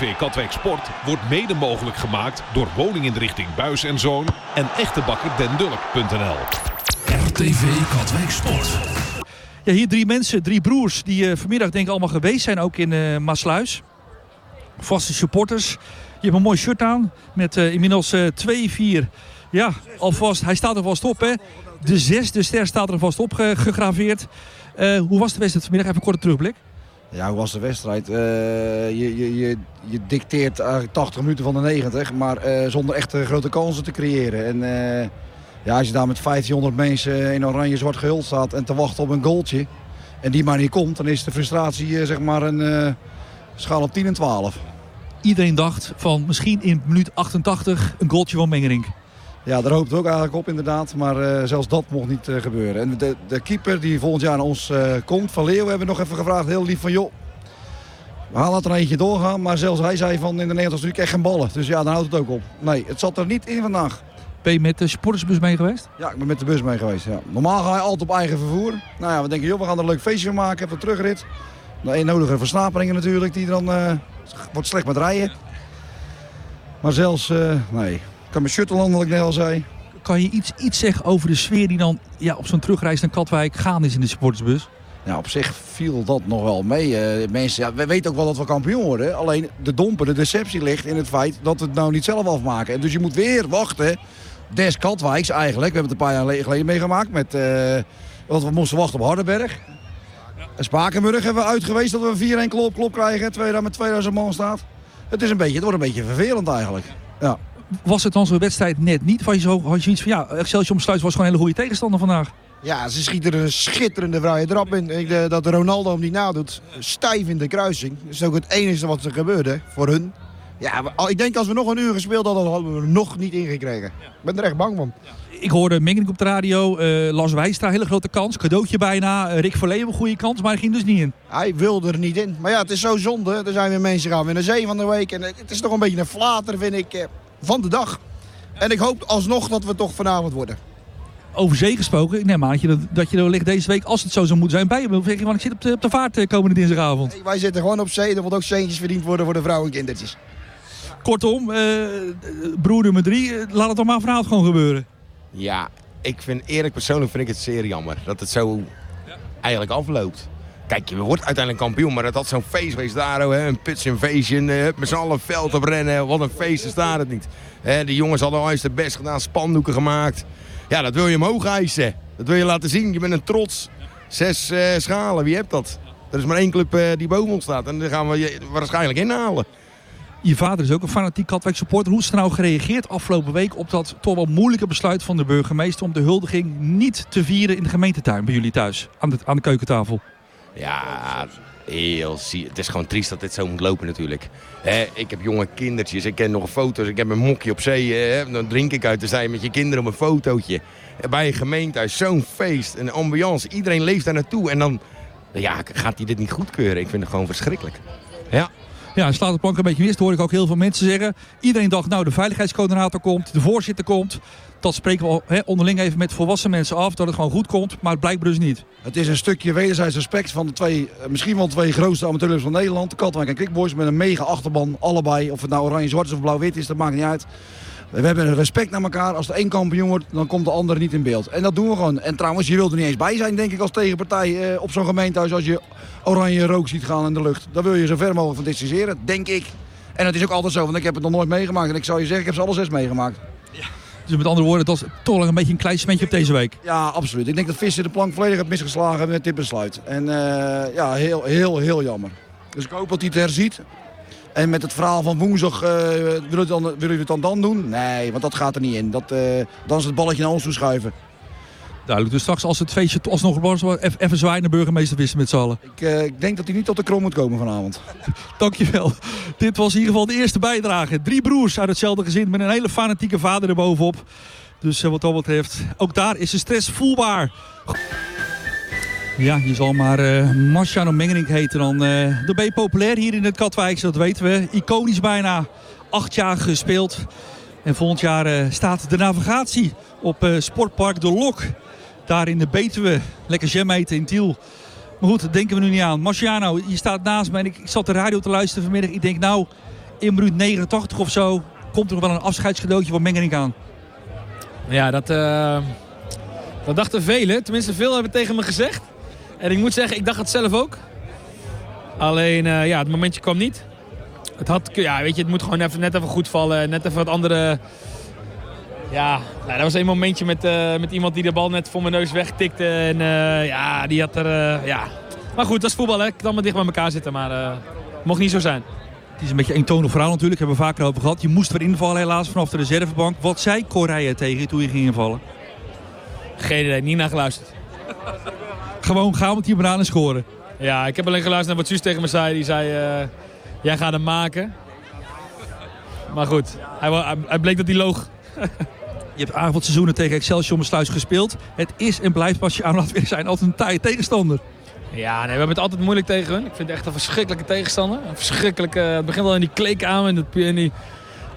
RTV Katwijk Sport wordt mede mogelijk gemaakt door woninginrichting Buis en Zoon en echtebakkerdenDulk.nl. RTV Katwijk Sport. Ja, hier drie mensen, drie broers, die uh, vanmiddag denk ik allemaal geweest zijn, ook in uh, Maasluis. Vaste supporters. Je hebt een mooi shirt aan met uh, inmiddels 2, 4. Ja, alvast, hij staat er vast op hè. De zesde ster staat er vast op gegraveerd. hoe was de wedstrijd vanmiddag? Even een korte terugblik. Ja, hoe was de wedstrijd? Uh, je, je, je, je, dicteert eigenlijk 80 minuten van de 90, maar uh, zonder echt grote kansen te creëren. En uh, ja, als je daar met 1500 mensen in oranje zwart gehuld staat en te wachten op een goaltje... en die maar niet komt, dan is de frustratie zeg maar een schaal op 10 en 12. Iedereen dacht van misschien in minuut 88 een goaltje van Mengerink. Ja, daar hoopten we ook eigenlijk op inderdaad. Maar uh, zelfs dat mocht niet uh, gebeuren. En de, de, keeper die volgend jaar naar ons uh, komt, Van Leeuwen, hebben we nog even gevraagd. Heel lief van, joh, we gaan er eentje doorgaan. Maar zelfs hij zei van in de Nederlandse natuurlijk echt geen ballen. Dus ja, dan houdt het ook op. Nee, het zat er niet in vandaag. Ben je met de sportersbus mee geweest? Ja, ik ben met de bus mee geweest. Ja. Normaal ga je altijd op eigen vervoer. Nou ja, we denken, joh, we gaan er een leuk feestje van maken. Even terugrit. De een nodige versnaperingen natuurlijk, die dan wordt slecht met rijden. Maar zelfs, nee, kan mijn shirt landen, wat ik net al zei. Kan je iets, iets zeggen over de sfeer die dan ja, op zo'n terugreis naar Katwijk gaan is in de supportersbus? Ja, op zich viel dat nog wel mee. Uh, mensen, ja, we weten ook wel dat we kampioen worden. Alleen de domper, de deceptie ligt in het feit dat we het nou niet zelf afmaken. En dus je moet weer wachten. Des Katwijks eigenlijk. We hebben het een paar jaar geleden meegemaakt. Met, uh, want we moesten wachten op Hardenberg. En Spakenburg hebben we uit geweest dat we 4-1 klop, klop krijgen. Twee daar met 2000 man staat. Het, is een beetje, het wordt een beetje vervelend eigenlijk. Ja was het dan zo'n wedstrijd net niet? Had je, zo, had je iets van, ja, Excelsior Sluis was gewoon een hele goede tegenstander vandaag. Ja, ze schieten er een schitterende vrije trap in. Ik, de, dat Ronaldo hem niet nadoet. Stijf in de kruising. Dat is ook het enige wat er gebeurde voor hun. Ja, ik denk als we nog een uur gespeeld hadden, hadden we er nog niet ingekregen. Ik ben er echt bang van. Ik hoorde Mengeling op de radio, uh, Lars Wijstra, hele grote kans. Cadeautje bijna. Uh, Rick Verleeuwen, een goede kans, maar hij ging dus niet in. Hij wilde er niet in. Maar ja, het is zo zonde. Er zijn weer mensen gaan weer naar zee van de week. En het is toch een beetje een flater, vind ik. Eh van de dag. En ik hoop alsnog dat we toch vanavond worden. Over zee gesproken, ik neem aan dat je, dat je er wellicht deze week, als het zo zou moeten zijn, bij je. Want ik zit op de, op de vaart eh, komende dinsdagavond. Nee, wij zitten gewoon op zee. Er wordt ook centjes verdiend worden voor de vrouwen en kindertjes. Kortom, uh, broer nummer drie, eh, laat het toch maar vanavond gewoon gebeuren. Ja, ik vind eerlijk persoonlijk vind ik het zeer jammer dat het zo eigenlijk afloopt. Kijk, je wordt uiteindelijk kampioen, maar dat had zo'n feest geweest daar. Hè, een pitch invasion, uh, met z'n allen veld op rennen. Wat een feest is daar het niet. Hè, de jongens hadden al eens de best gedaan, spandoeken gemaakt. Ja, dat wil je omhoog eisen. Dat wil je laten zien. Je bent een trots. Zes uh, schalen, wie hebt dat? Er is maar één club uh, die boven staat. En daar gaan we je waarschijnlijk inhalen. Je vader is ook een fanatiek Katwijk supporter. Hoe is er nou gereageerd afgelopen week op dat toch wel moeilijke besluit van de burgemeester... om de huldiging niet te vieren in de gemeentetuin bij jullie thuis, aan de, aan de keukentafel? Ja, heel zie. Het is gewoon triest dat dit zo moet lopen natuurlijk. ik heb jonge kindertjes, ik ken nog foto's. Ik heb een mokje op zee. dan drink ik uit de zee met je kinderen op een fotootje. Bij een gemeentehuis, zo'n feest, een ambiance. Iedereen leeft daar naartoe. En dan ja, gaat hij dit niet goedkeuren. Ik vind het gewoon verschrikkelijk. Ja. Ja, slaat de plank een beetje mis. Dat hoor ik ook heel veel mensen zeggen. Iedereen dacht, nou, de veiligheidscoördinator komt, de voorzitter komt. Dat spreken we onderling even met volwassen mensen af, dat het gewoon goed komt. Maar het blijkt dus niet. Het is een stukje wederzijds respect van de twee, eh, misschien wel twee grootste amateurclubs van Nederland. De Katwijk en Klikboys met een mega achterban. Allebei, of het nou oranje-zwart is of blauw-wit is, dat maakt niet uit. We hebben respect naar elkaar. Als de één kampioen wordt, dan komt de andere niet in beeld. En dat doen we gewoon. En trouwens, je wilt er niet eens bij zijn, denk ik, als tegenpartij eh, op zo'n gemeentehuis. Als je oranje rook ziet gaan in de lucht. Dan wil je zo ver mogelijk van distancieren, denk ik. En het is ook altijd zo, want ik heb het nog nooit meegemaakt. En ik zou je zeggen, ik heb ze alle zes meegemaakt. Dus met andere woorden, het was toch een beetje een klein smentje op deze week. Ja, absoluut. Ik denk dat Visser de plank volledig heeft misgeslagen met dit besluit. En uh, ja, heel, heel, heel jammer. Dus ik hoop dat hij het herziet. En met het verhaal van woensdag, uh, willen jullie, dan, het dan dan doen? Nee, want dat gaat er niet in. Dat, uh, dan is het balletje naar ons toe schuiven. Duidelijk, dus straks als het feestje alsnog wordt, even zwaaien naar burgemeester Wissen met z'n allen. Ik, uh, ik, denk dat hij niet tot de krom moet komen vanavond. Dankjewel. Dit was in ieder geval de eerste bijdrage. Drie broers uit hetzelfde gezin met een hele fanatieke vader erbovenop. Dus wat dat betreft, ook daar is de stress voelbaar. Ja, je zal maar uh, Marciano Mengerink heten dan. Dan ben je populair hier in het Katwijkse, dat weten we. Iconisch bijna. Acht jaar gespeeld. En volgend jaar uh, staat de navigatie op Sportpark De Lok. Daar in de Betuwe. Lekker jam eten in Tiel. Maar goed, denken we nu niet aan. Marciano, je staat naast me en ik, zat de radio te luisteren vanmiddag. Ik denk nou, in minuut 89 of zo komt er wel een afscheidscadeautje van Mengeling aan. Ja, dat, eh, dat dachten velen. Tenminste, veel hebben tegen me gezegd. En ik moet zeggen, ik dacht het zelf ook. Alleen, eh, ja, het momentje kwam niet. Het, had, ja, weet je, het moet gewoon even, net even goed vallen. Net even wat andere... Ja, nou, dat was een momentje met, eh, met iemand die de bal net voor mijn neus wegtikte. En eh, ja, die had er... eh, ja. Maar goed, dat is voetbal, hè. Ik kan maar dicht bij elkaar zitten, maar mocht niet zo zijn. Het is een beetje een eentonig verhaal natuurlijk, hebben we vaker over gehad. Je moest weer invallen helaas vanaf de reservebank. Wat zei Correia tegen je toen je ging invallen? Geen idee, niet naar geluisterd. Gewoon gaan met die bananen scoren. Ja, ik heb alleen geluisterd naar wat Suus tegen me zei. Die zei, jij gaat hem maken. Maar goed, hij, hij bleek dat hij loog. Je hebt avondseizoenen tegen Excelsior Sluis gespeeld. Het is en blijft pas je aan laat weer zijn altijd een taaie tegenstander. Ja, nee, we hebben het altijd moeilijk tegen hun. Ik vind het echt een verschrikkelijke tegenstander. Een verschrikkelijke, het begint al in die kleedkamer en, en, die,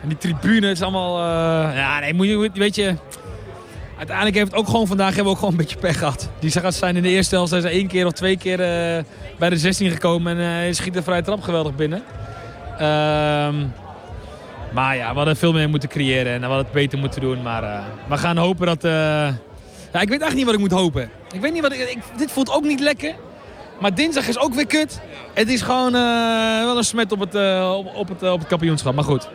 en die tribune. Het is allemaal, eh, ja nee, moet je, weet je... Uiteindelijk heeft het ook gewoon vandaag hebben we ook gewoon een beetje pech gehad. Die gasten zijn in de eerste helft zijn ze één keer of twee keer eh, bij de 16 gekomen en eh schiet de vrije trap geweldig binnen. Ehm, maar ja, we hadden veel meer moeten creëren en we hadden het beter moeten doen. Maar eh, we gaan hopen dat... eh, ja, ik weet echt niet wat ik moet hopen. Ik weet niet wat ik, ik- dit voelt ook niet lekker. Maar dinsdag is ook weer kut. Het is gewoon eh, wel een smet op het, op, op het, op het kampioenschap. Maar goed.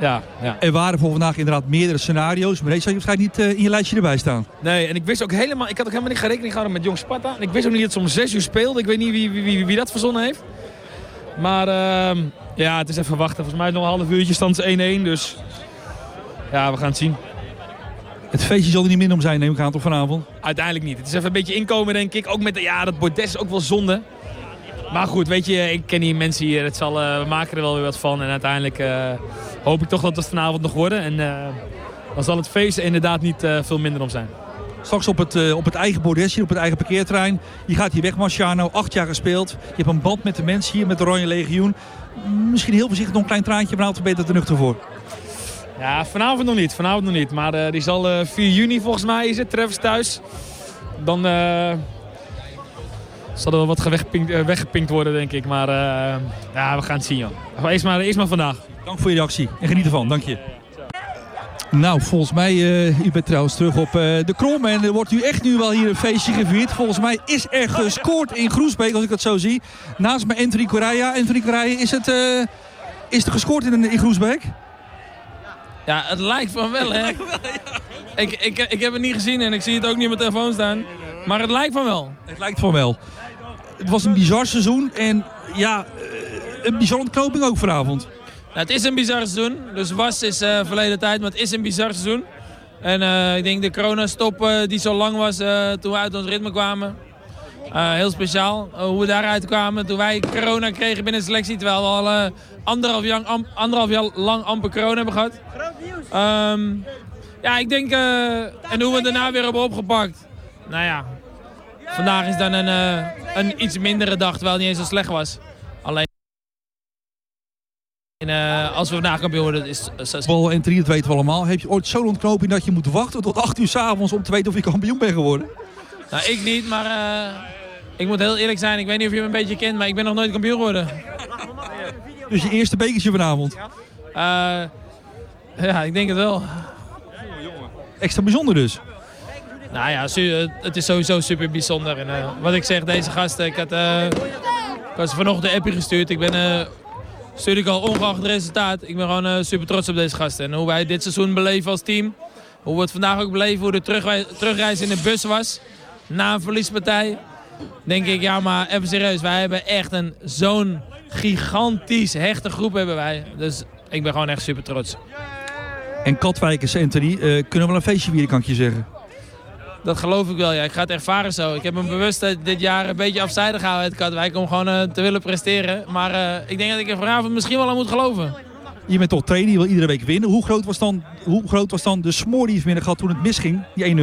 Ja, ja. Er waren voor vandaag inderdaad meerdere scenario's. Maar deze had je waarschijnlijk niet in je lijstje erbij staan. Nee, en ik wist ook helemaal... Ik had ook helemaal niet geen rekening gehouden met Jong Sparta. En ik wist ook niet dat ze om 6 uur speelden. Ik weet niet wie, wie, wie, wie dat verzonnen heeft. Maar ehm, ja, het is even wachten. Volgens mij is het nog een half uurtje stand is 1-1. Dus ja, we gaan het zien. Het feestje zal er niet minder om zijn, neem ik aan, toch vanavond? Uiteindelijk niet. Het is even een beetje inkomen, denk ik. Ook met de, ja, dat bordes is ook wel zonde. Maar goed, weet je, ik ken die mensen hier. Het zal, eh, we maken er wel weer wat van. En uiteindelijk eh, hoop ik toch dat het vanavond nog worden. En eh, dan zal het feest er inderdaad niet veel minder om zijn. Straks op het, eh, op het eigen bordesje, op het eigen parkeerterrein. Je gaat hier weg, Marciano. Acht jaar gespeeld. Je hebt een band met de mensen hier, met de Oranje Legioen. Misschien heel voorzichtig nog een klein traantje, maar altijd beter te nuchter voor. Ja, vanavond nog niet. Vanavond nog niet. Maar eh, die zal eh 4 juni volgens mij is het. Treffers thuis. Dan zal er wel wat weggepinkt, weggepinkt worden, denk ik. Maar ja, we gaan het zien, joh. Eerst maar, eerst maar vandaag. Dank voor je reactie en geniet ervan. Dank je. Nou, volgens mij, eh u bent trouwens terug op eh, de Krom en er wordt nu echt nu wel hier een feestje gevierd. Volgens mij is er gescoord in Groesbeek, als ik dat zo zie. Naast me Anthony Correia. Anthony Correia, is het, eh, is er gescoord in, in Groesbeek? Ja, het lijkt van wel, hè? ik, ik, ik heb het niet gezien en ik zie het ook niet op mijn telefoon staan. Maar het lijkt van wel. Het lijkt van wel. Het was een bizar seizoen en ja, een bizarre ontknoping ook vanavond. Het is een bizar seizoen. Dus was is eh, verleden tijd, maar het is een bizar seizoen. En eh, ik denk de coronastop eh, die zo lang was eh, toen we uit ons ritme kwamen. Heel speciaal hoe we daaruit kwamen. Toen wij corona kregen binnen de selectie, terwijl we al anderhalf, jaar, anderhalf jaar lang amper corona hebben gehad. Ehm, ja, ik denk, en hoe we het daarna weer hebben opgepakt. Nou ja, vandaag is dan een, een iets mindere dag, terwijl het niet eens zo slecht was. Alleen eh, als we vandaag kampioen worden, is Bal en 3, dat weten we allemaal. Heb je ooit zo'n ontknoping dat je moet wachten tot 8 uur s'avonds om te weten of je kampioen bent geworden? Nou, ik niet, maar eh, ik moet heel eerlijk zijn. Ik weet niet of je me een beetje kent, maar ik ben nog nooit kampioen geworden. Dus je eerste bekertje vanavond. Eh, ja, ik denk het wel. Extra bijzonder dus. Nou ja, het is sowieso super bijzonder. En, wat ik zeg, deze gasten, ik had, ik had ze vanochtend een appje gestuurd. Ik ben, stuur ik al ongeacht resultaat, ik ben gewoon eh, super trots op deze gasten. En hoe wij dit seizoen beleven als team. Hoe we het vandaag ook beleven, hoe de terugreis in de bus was. Na een verliespartij. Denk ik, ja maar even serieus, wij hebben echt een zo'n gigantisch hechte groep hebben wij. Dus ik ben gewoon echt super trots. En Katwijkers, Anthony, eh, kunnen wel een feestje vieren, kan je zeggen. Dat geloof ik wel, ja. Ik ga het ervaren zo. Ik heb me bewust eh, dit jaar een beetje afzijdig gehouden uit Katwijk om gewoon eh, te willen presteren. Maar eh, ik denk dat ik er vanavond misschien wel aan moet geloven. Je bent toch trainer, je wil iedere week winnen. Hoe groot was dan, hoe groot was dan de smoor die je vanmiddag had toen het misging, die 1-0?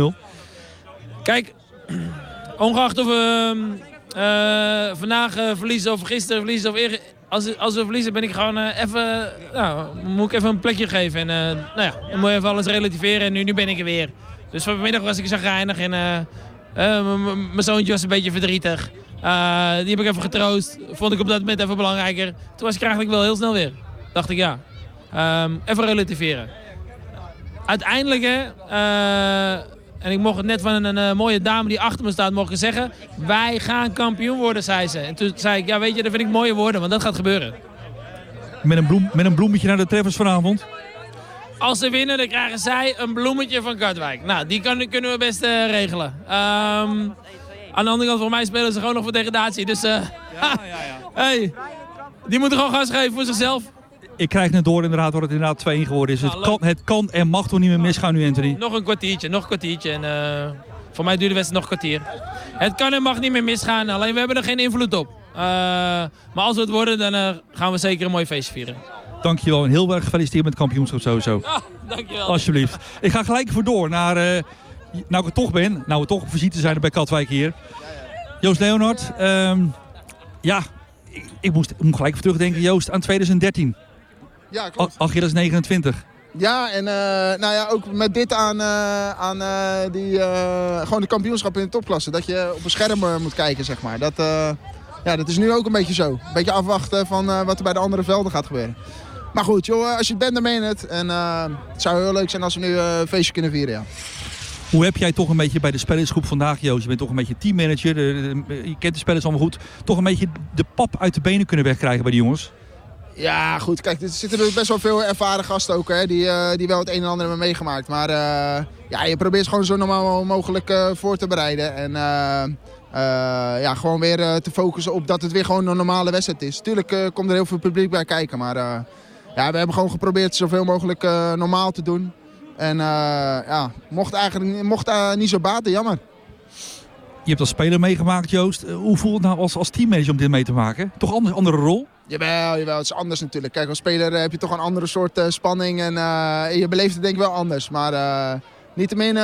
Kijk, ongeacht of we eh, vandaag verliezen of gisteren verliezen of als, als we verliezen ben ik gewoon even, nou, moet ik even een plekje geven. En eh, nou ja, dan moet je even alles relativeren en nu, nu ben ik er weer. Dus vanmiddag was ik zagrijnig en eh, eh, mijn zoontje was een beetje verdrietig. Eh, die heb ik even getroost. Vond ik op dat moment even belangrijker. Toen was ik eigenlijk wel heel snel weer. dacht ik ja. Ehm, even relativeren. Uiteindelijk, hè, en ik mocht het net van een, mooie dame die achter me staat mogen zeggen. Wij gaan kampioen worden, zei ze. En toen zei ik, ja weet je, dat vind ik mooie woorden, want dat gaat gebeuren. Met een, bloem, met een bloemetje naar de treffers vanavond. Als ze winnen, dan krijgen zij een bloemetje van Katwijk. Nou, die kan, kunnen we best eh, regelen. Ehm, aan de andere kant, voor mij spelen ze gewoon nog voor degradatie. Dus, eh hey, die moeten gewoon gas geven voor zichzelf. Ik krijg net door inderdaad dat het inderdaad 2-1 geworden is. Het kan, het kan en mag toch niet meer misgaan nu, Anthony? Nog een kwartiertje, nog een kwartiertje. En, eh, voor mij duurt de wedstrijd nog een kwartier. Het kan en mag niet meer misgaan, alleen we hebben er geen invloed op. Eh, maar als we het worden, dan eh, gaan we zeker een mooi feestje vieren. Dankjewel en heel erg gefeliciteerd met het kampioenschap sowieso. Dankjewel. Alsjeblieft. Ik ga gelijk voor door naar, eh, nou ik er toch ben, nou we toch op visite zijn bij Katwijk hier. Joost Leonard, ehm, ja, ik, ik moest, ik moet gelijk even terugdenken, Joost, aan 2013. Ja, klopt. Achilles 29. Ja, en eh, nou ja, ook met dit aan, eh, aan eh, die, eh, gewoon de kampioenschap in de topklasse. Dat je op een scherm eh, moet kijken, zeg maar. Dat, eh, ja, dat is nu ook een beetje zo. Een beetje afwachten van eh, wat er bij de andere velden gaat gebeuren. Maar goed, joh, als je het bent, dan meen je het. En eh, het zou heel leuk zijn als we nu eh, een feestje kunnen vieren, ja. Hoe heb jij toch een beetje bij de spelersgroep vandaag, Joost? Je bent toch een beetje teammanager, je kent de spelers allemaal goed. Toch een beetje de pap uit de benen kunnen wegkrijgen bij die jongens? Ja, goed. Kijk, er zitten er best wel veel ervaren gasten ook, hè, die, eh, die wel het een en ander hebben meegemaakt. Maar eh, ja, je probeert het gewoon zo normaal mogelijk eh, voor te bereiden. En eh, eh, ja, gewoon weer eh, te focussen op dat het weer gewoon een normale wedstrijd is. Tuurlijk eh, komt er heel veel publiek bij kijken, maar eh, ja, we hebben gewoon geprobeerd zoveel mogelijk eh, normaal te doen. En eh, ja, mocht eigenlijk mocht, eh, niet zo baten, jammer. Je hebt als speler meegemaakt, Joost. Hoe voelt het nou als, als teammanager om dit mee te maken? Toch een andere rol? Jawel, jawel, het is anders natuurlijk. Kijk, als speler heb je toch een andere soort spanning en je beleeft het denk ik wel anders. Maar niettemin,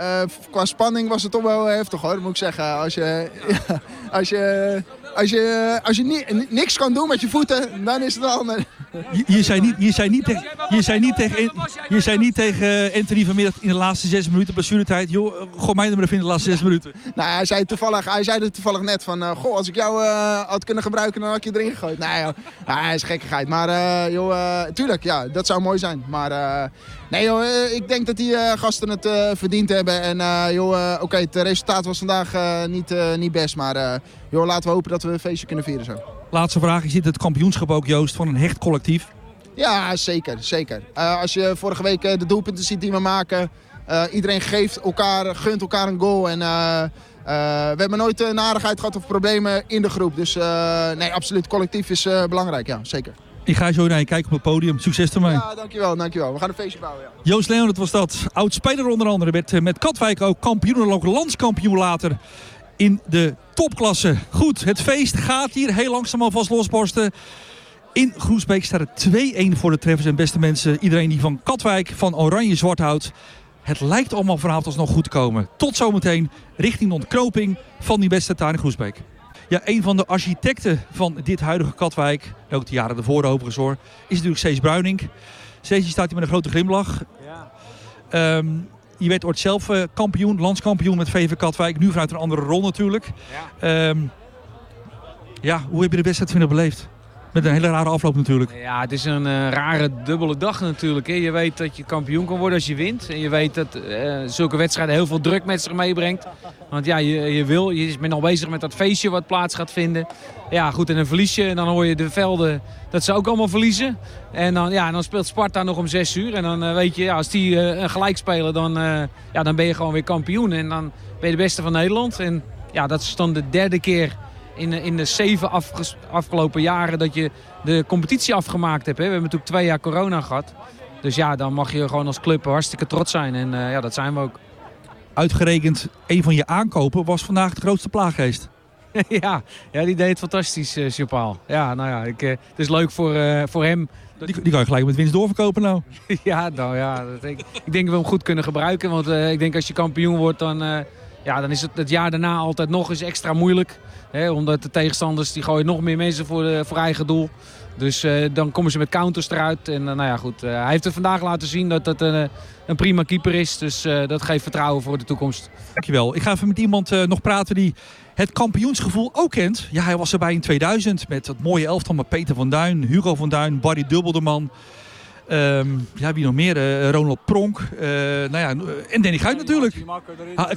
eh, eh, qua spanning was het toch wel heftig hoor, moet ik zeggen. Als je, als je, als je, als je ni niks kan doen met je voeten, dan is het wel ander. Je, je zei niet, je zei niet, tegen, je zei niet tegen, je zei niet tegen eh, Anthony vanmiddag in de laatste zes minuten blessuretijd. Joh, eh, gooi mij er maar even in de laatste zes minuten. Nou, hij zei, toevallig, hij zei het toevallig net van, eh, goh, als ik jou eh, had kunnen gebruiken, dan had ik je erin gegooid. Nee, joh. Hij is gekkigheid. Maar eh, joh, eh, tuurlijk, ja, dat zou mooi zijn. Maar eh, nee, joh, eh, ik denk dat die eh, gasten het eh, verdiend hebben. En eh, joh, eh, oké, het resultaat was vandaag eh, niet, niet best. Maar joh, laten we hopen dat we een feestje kunnen vieren zo. Laatste vraag. Je ziet het kampioenschap ook, Joost, van een hecht collectief. Ja, zeker. zeker. Als je vorige week de doelpunten ziet die we maken. iedereen geeft elkaar, gunt elkaar een goal. En we hebben nooit uh, narigheid gehad of problemen in de groep. Dus uh, nee, absoluut. Collectief is belangrijk. Ja, zeker. Ik ga zo naar je kijken op het podium. Succes ermee. Ja, dankjewel, dankjewel. We gaan een feestje bouwen. Ja. Joost Leon, dat was dat. Oud-speler onder andere. Met, met Katwijk ook kampioen en ook landskampioen later in de topklasse. Goed, het feest gaat hier heel langzaam alvast losborsten. In Groesbeek staat het 2-1 voor de treffers. En beste mensen, iedereen die van Katwijk, van Oranje Zwart houdt. Het lijkt allemaal vanavond alsnog goed te komen. Tot zometeen richting de ontknoping van die beste tuin in Groesbeek. Ja, een van de architecten van dit huidige Katwijk, ook de jaren ervoor overigens hoor, is natuurlijk Cees Bruining. Cees staat hier met een grote glimlach. Ja. Um, je werd ooit zelf uh, kampioen, landskampioen met VV Katwijk. Nu vanuit een andere rol natuurlijk. Ja, um, ja hoe heb je de wedstrijd vinden beleefd? Met een hele rare afloop natuurlijk. Ja, het is een uh, rare dubbele dag natuurlijk. Hè. Je weet dat je kampioen kan worden als je wint. En je weet dat uh, zulke wedstrijden heel veel druk met zich meebrengt. Want ja, je, je, wil, je bent al bezig met dat feestje wat plaats gaat vinden. Ja, goed, en dan verlies je. En dan hoor je de velden dat ze ook allemaal verliezen. En dan, ja, dan speelt Sparta nog om 6 uur. En dan uh, weet je, ja, als die gelijk spelen, dan, ja, dan ben je gewoon weer kampioen. En dan ben je de beste van Nederland. En ja, dat is dan de derde keer in, in de zeven afgelopen jaren dat je de competitie afgemaakt hebt. Hè. We hebben natuurlijk twee jaar corona gehad. Dus ja, dan mag je gewoon als club hartstikke trots zijn. En uh, ja, dat zijn we ook. Uitgerekend, een van je aankopen was vandaag de grootste plaaggeest. ja, ja, die deed het fantastisch, uh, Chapaal. Ja, nou ja, ik, uh, het is leuk voor, uh, voor hem. Die, die, kan je gelijk met winst doorverkopen nou. ja, nou ja, dat, ik, ik denk dat we hem goed kunnen gebruiken. Want ik denk als je kampioen wordt, dan, Ja, dan is het het jaar daarna altijd nog eens extra moeilijk. Hè, omdat de tegenstanders die gooien nog meer mensen voor, de, voor eigen doel. Dus eh, dan komen ze met counters eruit. En uh, nou ja, goed. Uh, hij heeft het vandaag laten zien dat dat een, een prima keeper is. Dus dat geeft vertrouwen voor de toekomst. Dankjewel. Ik ga even met iemand nog praten die het kampioensgevoel ook kent. Ja, hij was erbij in 2000 met dat mooie elftal met Peter van Duin, Hugo van Duin, Barry Dubbelderman. Um, ja, wie nog meer? Ronald Pronk. nou ja, en Danny Guit natuurlijk.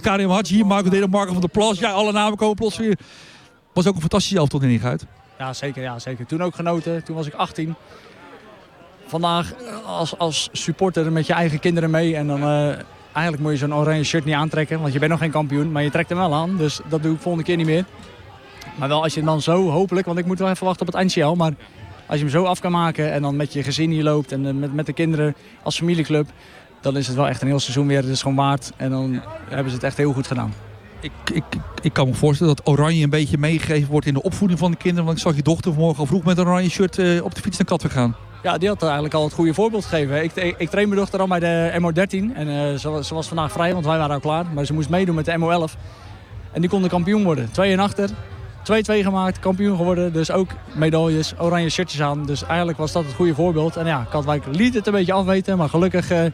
Karim Hadji, Marco Dede, Marco van der Plas. Ja, alle namen komen plots weer. Was ook een fantastische elftal, Danny Guit. Ja, zeker, ja, zeker. Toen ook genoten. Toen was ik 18. Vandaag als, als supporter met je eigen kinderen mee. En dan uh, eigenlijk moet je zo'n oranje shirt niet aantrekken. Want je bent nog geen kampioen. Maar je trekt hem wel aan. Dus dat doe ik volgende keer niet meer. Maar wel als je hem dan zo hopelijk. Want ik moet wel even wachten op het eindsignaal. Maar als je hem zo af kan maken. En dan met je gezin hier loopt. En met, met de kinderen als familieclub. Dan is het wel echt een heel seizoen weer. Het is gewoon waard. En dan hebben ze het echt heel goed gedaan. Ik, ik, ik kan me voorstellen dat oranje een beetje meegegeven wordt in de opvoeding van de kinderen. Want ik zag je dochter vanmorgen al vroeg met een oranje shirt uh, op de fiets naar Katwijk gaan. Ja, die had eigenlijk al het goede voorbeeld gegeven. Ik, ik, train mijn dochter al bij de MO13. En uh, ze, was vandaag vrij, want wij waren al klaar. Maar ze moest meedoen met de MO11. En die kon de kampioen worden. Twee en achter. 2-2 gemaakt, kampioen geworden. Dus ook medailles, oranje shirtjes aan. Dus eigenlijk was dat het goede voorbeeld. En ja, Katwijk liet het een beetje afweten. Maar gelukkig... Uh,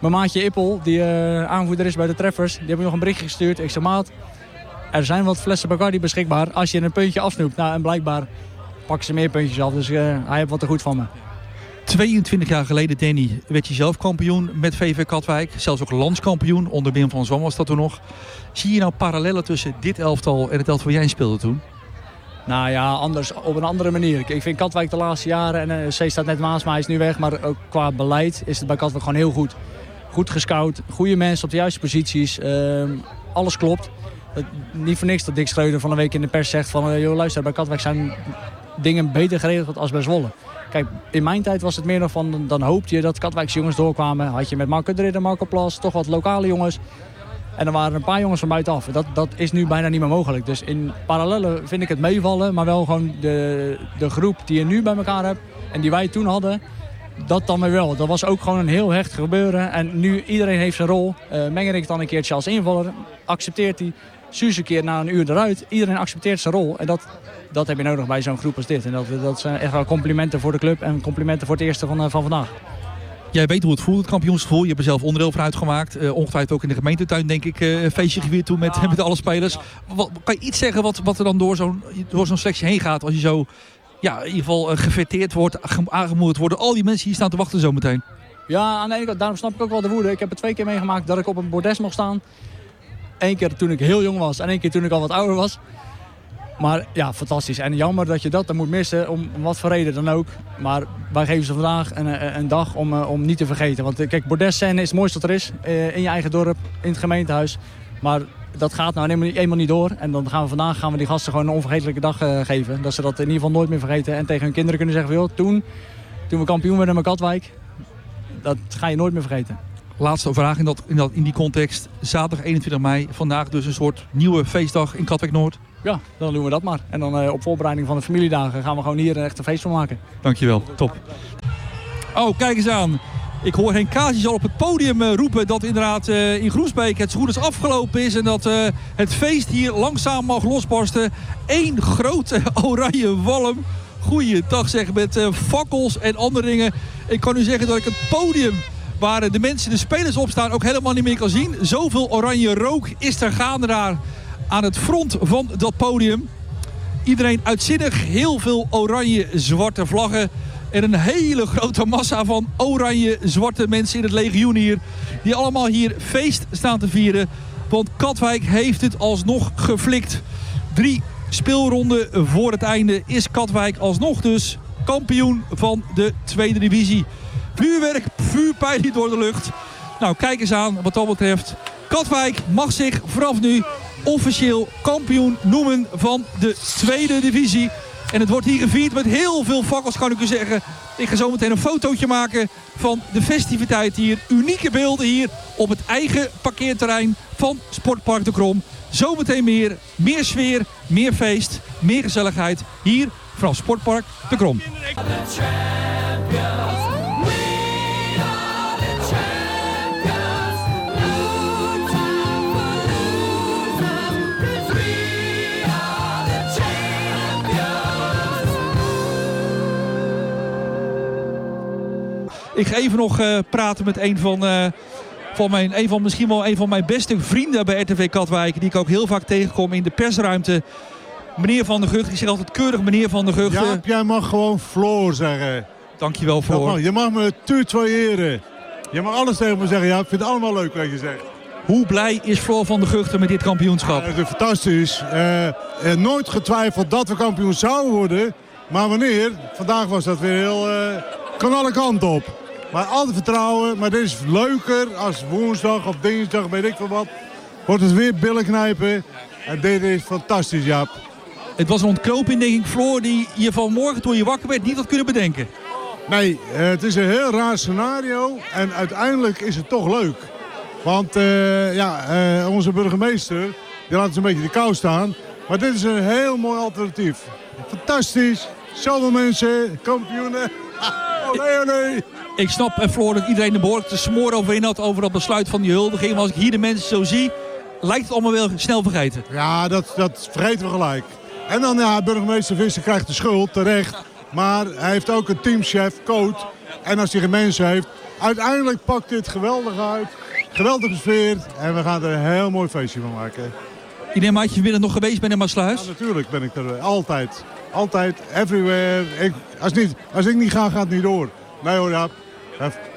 mijn maatje Ippel, die uh, aanvoerder is bij de Treffers, die heb ik nog een berichtje gestuurd. Ik zei, maat, er zijn wat flessen Bacardi beschikbaar als je een puntje afsnoept. Nou, en blijkbaar pakken ze meer puntjes af, dus uh, hij heeft wat te goed van me. 22 jaar geleden, Danny, werd je zelf kampioen met VV Katwijk. Zelfs ook landskampioen, onder Wim van Zwan was dat toen nog. Zie je nou parallellen tussen dit elftal en het elftal waar jij speelde toen? Nou ja, anders, op een andere manier. Ik vind Katwijk de laatste jaren, en uh, C staat net naast mij, is nu weg. Maar ook qua beleid is het bij Katwijk gewoon heel goed. Goed gescout, goede mensen op de juiste posities. Uh, alles klopt. Niet voor niks dat Dick Schreuder van een week in de pers zegt van... Uh, joh, luister, bij Katwijk zijn dingen beter geregeld als bij Zwolle. Kijk, in mijn tijd was het meer nog van... dan hoopte je dat Katwijkse jongens doorkwamen. Had je met Marco de Marco Plas, toch wat lokale jongens. En er waren een paar jongens van buitenaf. Dat, dat is nu bijna niet meer mogelijk. Dus in parallellen vind ik het meevallen. Maar wel gewoon de, de groep die je nu bij elkaar hebt... en die wij toen hadden dat dan weer wel. Dat was ook gewoon een heel hecht gebeuren. En nu iedereen heeft zijn rol. Uh, Mengerik dan een keertje als invaller. Accepteert hij. Suus een keer na een uur eruit. Iedereen accepteert zijn rol. En dat, dat heb je nodig bij zo'n groep als dit. En dat, dat zijn echt wel complimenten voor de club. En complimenten voor het eerste van, uh, van vandaag. Jij weet hoe het voelt, het kampioensgevoel. Je hebt er zelf onderdeel van uitgemaakt. Uh, ongetwijfeld ook in de gemeentetuin, denk ik, feestje gevierd toe met, met alle spelers. Wat, kan je iets zeggen wat, wat er dan door zo'n door zo'n selectie heen gaat als je zo ja, in ieder geval gefeteerd wordt, aangemoedigd worden. Al die mensen hier staan te wachten zometeen. Ja, aan de ene kant, daarom snap ik ook wel de woede. Ik heb het twee keer meegemaakt dat ik op een bordes mocht staan. Eén keer toen ik heel jong was en één keer toen ik al wat ouder was. Maar ja, fantastisch. En jammer dat je dat dan moet missen, om, wat voor reden dan ook. Maar wij geven ze vandaag een, een dag om, eh, om niet te vergeten. Want eh, kijk, bordesscène is het mooiste wat er is. Eh, in je eigen dorp, in het gemeentehuis. Maar dat gaat nou eenmaal niet, door. En dan gaan we vandaag gaan we die gasten gewoon een onvergetelijke dag uh, geven. Dat ze dat in ieder geval nooit meer vergeten. En tegen hun kinderen kunnen zeggen, joh, toen, toen we kampioen werden met Katwijk, dat ga je nooit meer vergeten. Laatste vraag in, dat, in, dat, in die context. Zaterdag 21 mei, vandaag dus een soort nieuwe feestdag in Katwijk Noord. Ja, dan doen we dat maar. En dan uh, op voorbereiding van de familiedagen gaan we gewoon hier een feest van maken. Dankjewel, top. Oh, kijk eens aan. Ik hoor Henk al op het podium uh, roepen dat inderdaad uh, in Groesbeek het zo goed als afgelopen is. En dat uh, het feest hier langzaam mag losbarsten. Eén grote oranje walm. Goeiedag zeg, met fakkels en andere dingen. Ik kan u zeggen dat ik het podium waar de mensen, de spelers op staan, ook helemaal niet meer kan zien. Zoveel oranje rook is er gaande daar aan het front van dat podium. Iedereen uitzinnig, heel veel oranje-zwarte vlaggen. En een hele grote massa van oranje-zwarte mensen in het legioen hier. Die allemaal hier feest staan te vieren. Want Katwijk heeft het alsnog geflikt. Drie speelronden voor het einde is Katwijk alsnog dus kampioen van de tweede divisie. Vuurwerk, vuurpijlen door de lucht. Nou, kijk eens aan wat dat betreft. Katwijk mag zich vanaf nu officieel kampioen noemen van de tweede divisie. En het wordt hier gevierd met heel veel fakkels, kan ik u zeggen. Ik ga zo meteen een fotootje maken van de festiviteit hier. Unieke beelden hier op het eigen parkeerterrein van Sportpark de Krom. Zometeen meer, meer sfeer, meer feest, meer gezelligheid hier vanaf Sportpark de Krom. Ik ga even nog eh, praten met een van, eh, van mijn, een van misschien wel een van mijn beste vrienden bij RTV Katwijk. Die ik ook heel vaak tegenkom in de persruimte. Meneer Van der Gucht. Ik zeg altijd keurig meneer Van der Gucht. Ja, jij mag gewoon Floor zeggen. Dankjewel. Dat mag. Je mag me tutoyeren. Je mag alles tegen me zeggen. Ja, ik vind het allemaal leuk wat je zegt. Hoe blij is Floor van der Guchten met dit kampioenschap? Ja, dat is fantastisch. Eh, eh, nooit getwijfeld dat we kampioen zouden worden. Maar wanneer? Vandaag was dat weer heel... eh kan alle kanten op. Maar altijd vertrouwen. Maar dit is leuker als woensdag of dinsdag, weet ik veel wat. Wordt het weer billen knijpen. En dit is fantastisch, Jaap. Het was een ontknoping, denk ik, Floor, die je vanmorgen toen je wakker werd niet had kunnen bedenken. Nee, eh, het is een heel raar scenario. En uiteindelijk is het toch leuk. Want eh, ja, eh, onze burgemeester, die laat ons een beetje de kou staan. Maar dit is een heel mooi alternatief. Fantastisch. Zoveel mensen, kampioenen. Olé, olé. Ik snap, en Floor, dat iedereen er behoorlijk te smoren over in had over dat besluit van die huldiging. Maar als ik hier de mensen zo zie, lijkt het allemaal wel snel vergeten. Ja, dat, dat vergeten we gelijk. En dan, ja, burgemeester Visser krijgt de schuld, terecht. Maar hij heeft ook een teamchef, coach. En als hij geen mensen heeft, uiteindelijk pakt dit geweldig uit. Geweldige sfeer. En we gaan er een heel mooi feestje van maken. Ik neem aan dat je vanmiddag nog geweest bent in Maasluis. Ja, natuurlijk ben ik er eh, altijd. Altijd, everywhere. Ik, als, niet, als ik niet ga, gaat het niet door. Nee hoor, ja.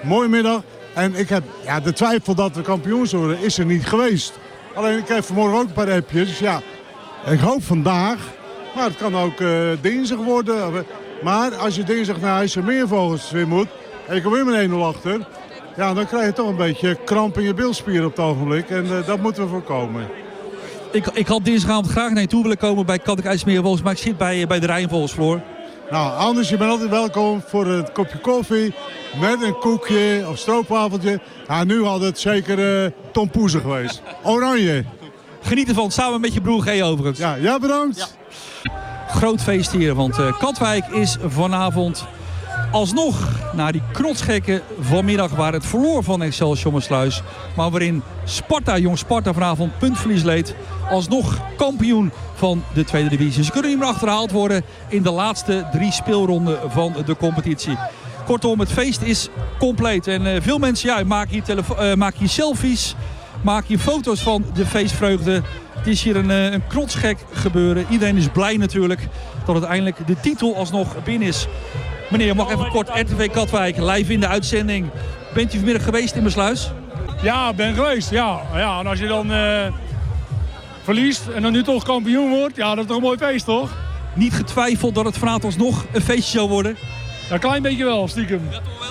Mooie middag. En ik heb, ja, de twijfel dat we kampioen zullen worden is er niet geweest. Alleen ik heb vanmorgen ook een paar appjes. Dus ja, ik hoop vandaag. Maar het kan ook dinsdag worden. Eh, Maar als je dinsdag naar IJsselmeervogels weer moet. En je komt weer met 1-0 achter. Ja, dan krijg je toch een beetje kramp in je bilspier op het ogenblik. En eh, dat moeten we voorkomen. Ik, ik had dinsdagavond graag naar je toe willen komen bij Katwijk IJsselmeervogels. Maar ik zit bij, bij de Rijnvogels, Floor. Nou, anders, je bent altijd welkom voor een kopje koffie met een koekje of stroopwafeltje. Ja, nu had het zeker uh, Tom Poezen geweest. Oranje. Geniet ervan, samen met je broer G overigens. Ja, ja bedankt. Groot feest hier, want uh, Katwijk is vanavond alsnog na die knotsgekken vanmiddag waar het verloor van Excelsior Sluis. Maar waarin Sparta, jong Sparta vanavond puntverlies leed. Alsnog kampioen van de tweede divisie. Ze kunnen niet meer achterhaald worden in de laatste drie speelronden van de competitie. Kortom, het feest is compleet. En uh, veel mensen ja, maken, hier maken hier selfies, maken hier foto's van de feestvreugde. Het is hier een, uh, een gebeuren. Iedereen is blij natuurlijk dat uiteindelijk de titel alsnog binnen is. Meneer, mag even kort RTV Katwijk, live in de uitzending. Bent u vanmiddag geweest in Besluis? Ja, ben geweest. Ja. Ja, en als je dan uh, verliest en dan nu toch kampioen wordt, ja, dat is toch een mooi feest, toch? Niet getwijfeld dat het vanavond alsnog een feestje zou worden? Ja, een klein beetje wel, stiekem.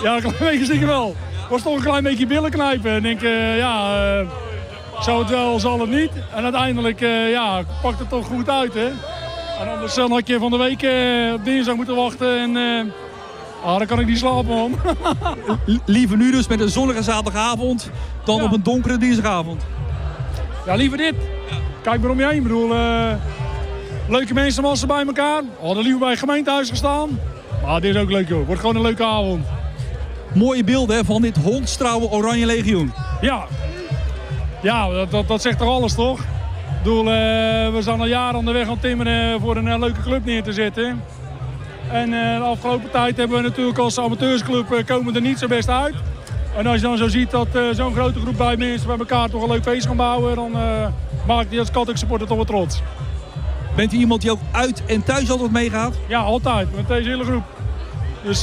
Ja, een klein beetje stiekem wel. Was toch een klein beetje billen knijpen. En denk, uh, ja, uh, zou het wel, zal het niet. En uiteindelijk, ja, pakt het toch goed uit, hè? En anders had je van de week op dinsdag moeten wachten en... Ah, dan kan ik niet slapen, man. liever nu dus met een zonnige zaterdagavond dan ja. op een donkere dinsdagavond. Ja, liever dit. Kijk maar om je heen. Ik bedoel, uh, leuke mensen massen bij elkaar. Hadden liever bij het gemeentehuis gestaan. Maar dit is ook leuk, joh. Wordt gewoon een leuke avond. Mooie beelden hè, van dit hondstrouwe Oranje Legioen. Ja. Ja, dat, dat, dat zegt toch alles, toch? Ik bedoel, uh, we zijn al jaren onderweg aan timmeren voor een uh, leuke club neer te zetten. En uh, de afgelopen tijd hebben we natuurlijk als amateursclub uh, komen er niet zo best uit. En als je dan zo ziet dat uh, zo'n grote groep bij mensen bij elkaar toch een leuk feest gaan bouwen, dan maakt die als Katwijk supporter toch wel trots. Bent u iemand die ook uit en thuis altijd meegaat? Ja, altijd. Met deze hele groep. Dus